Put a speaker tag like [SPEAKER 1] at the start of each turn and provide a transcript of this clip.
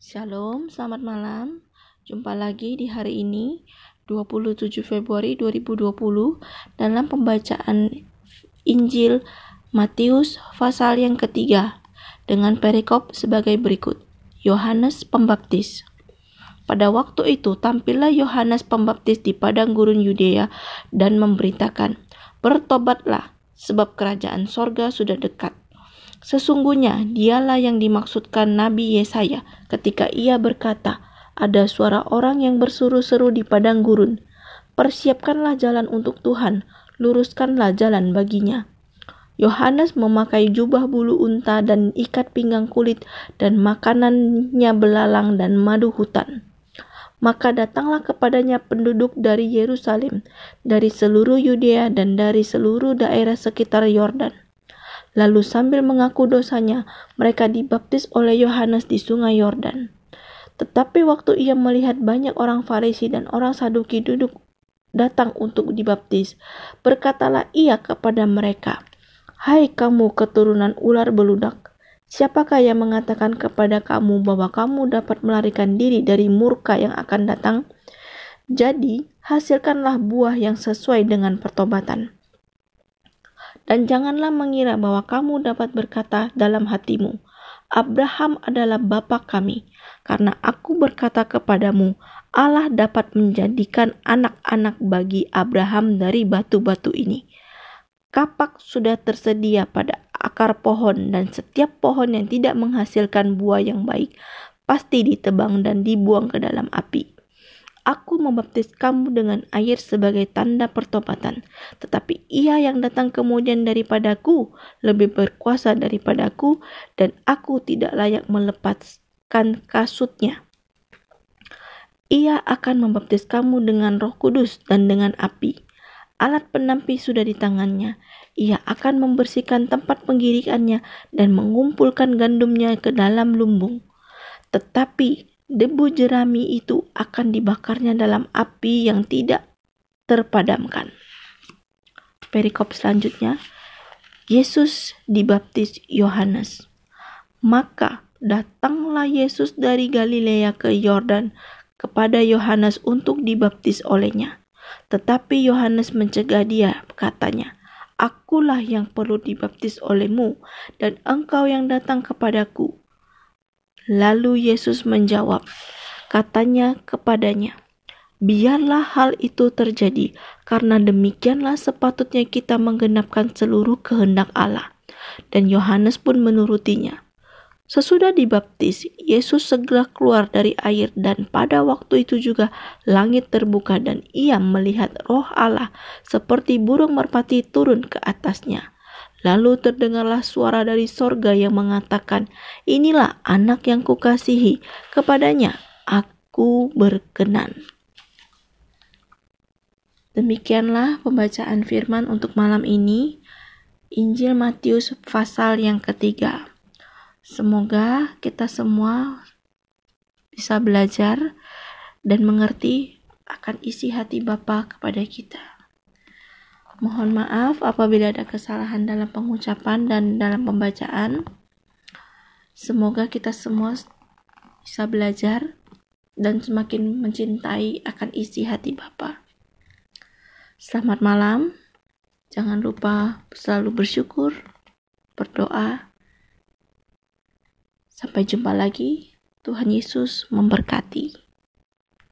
[SPEAKER 1] Shalom, selamat malam. Jumpa lagi di hari ini 27 Februari 2020 dalam pembacaan Injil Matius pasal yang ketiga dengan perikop sebagai berikut. Yohanes Pembaptis Pada waktu itu tampillah Yohanes Pembaptis di padang gurun Yudea dan memberitakan, Bertobatlah, sebab kerajaan sorga sudah dekat. Sesungguhnya dialah yang dimaksudkan Nabi Yesaya ketika ia berkata, ada suara orang yang berseru-seru di padang gurun. Persiapkanlah jalan untuk Tuhan, luruskanlah jalan baginya. Yohanes memakai jubah bulu unta dan ikat pinggang kulit dan makanannya belalang dan madu hutan. Maka datanglah kepadanya penduduk dari Yerusalem, dari seluruh Yudea dan dari seluruh daerah sekitar Yordan Lalu sambil mengaku dosanya, mereka dibaptis oleh Yohanes di sungai Yordan. Tetapi waktu ia melihat banyak orang Farisi dan orang Saduki duduk datang untuk dibaptis, berkatalah ia kepada mereka, Hai kamu keturunan ular beludak, siapakah yang mengatakan kepada kamu bahwa kamu dapat melarikan diri dari murka yang akan datang? Jadi, hasilkanlah buah yang sesuai dengan pertobatan. Dan janganlah mengira bahwa kamu dapat berkata dalam hatimu, Abraham adalah bapa kami, karena aku berkata kepadamu, Allah dapat menjadikan anak-anak bagi Abraham dari batu-batu ini. Kapak sudah tersedia pada akar pohon dan setiap pohon yang tidak menghasilkan buah yang baik pasti ditebang dan dibuang ke dalam api. Aku membaptis kamu dengan air sebagai tanda pertobatan, tetapi ia yang datang kemudian daripadaku lebih berkuasa daripadaku, dan aku tidak layak melepaskan kasutnya. Ia akan membaptis kamu dengan roh kudus dan dengan api. Alat penampi sudah di tangannya. Ia akan membersihkan tempat penggirikannya dan mengumpulkan gandumnya ke dalam lumbung. Tetapi debu jerami itu akan dibakarnya dalam api yang tidak terpadamkan. Perikop selanjutnya, Yesus dibaptis Yohanes. Maka datanglah Yesus dari Galilea ke Yordan kepada Yohanes untuk dibaptis olehnya. Tetapi Yohanes mencegah dia, katanya, Akulah yang perlu dibaptis olehmu, dan engkau yang datang kepadaku. Lalu Yesus menjawab, katanya kepadanya, Biarlah hal itu terjadi, karena demikianlah sepatutnya kita menggenapkan seluruh kehendak Allah. Dan Yohanes pun menurutinya. Sesudah dibaptis, Yesus segera keluar dari air dan pada waktu itu juga langit terbuka dan ia melihat roh Allah seperti burung merpati turun ke atasnya. Lalu terdengarlah suara dari sorga yang mengatakan, Inilah anak yang kukasihi, kepadanya aku berkenan. Demikianlah pembacaan firman untuk malam ini, Injil Matius pasal yang ketiga. Semoga kita semua bisa belajar dan mengerti akan isi hati Bapa kepada kita. Mohon maaf apabila ada kesalahan dalam pengucapan dan dalam pembacaan. Semoga kita semua bisa belajar dan semakin mencintai akan isi hati Bapa. Selamat malam. Jangan lupa selalu bersyukur, berdoa. Sampai jumpa lagi. Tuhan Yesus memberkati.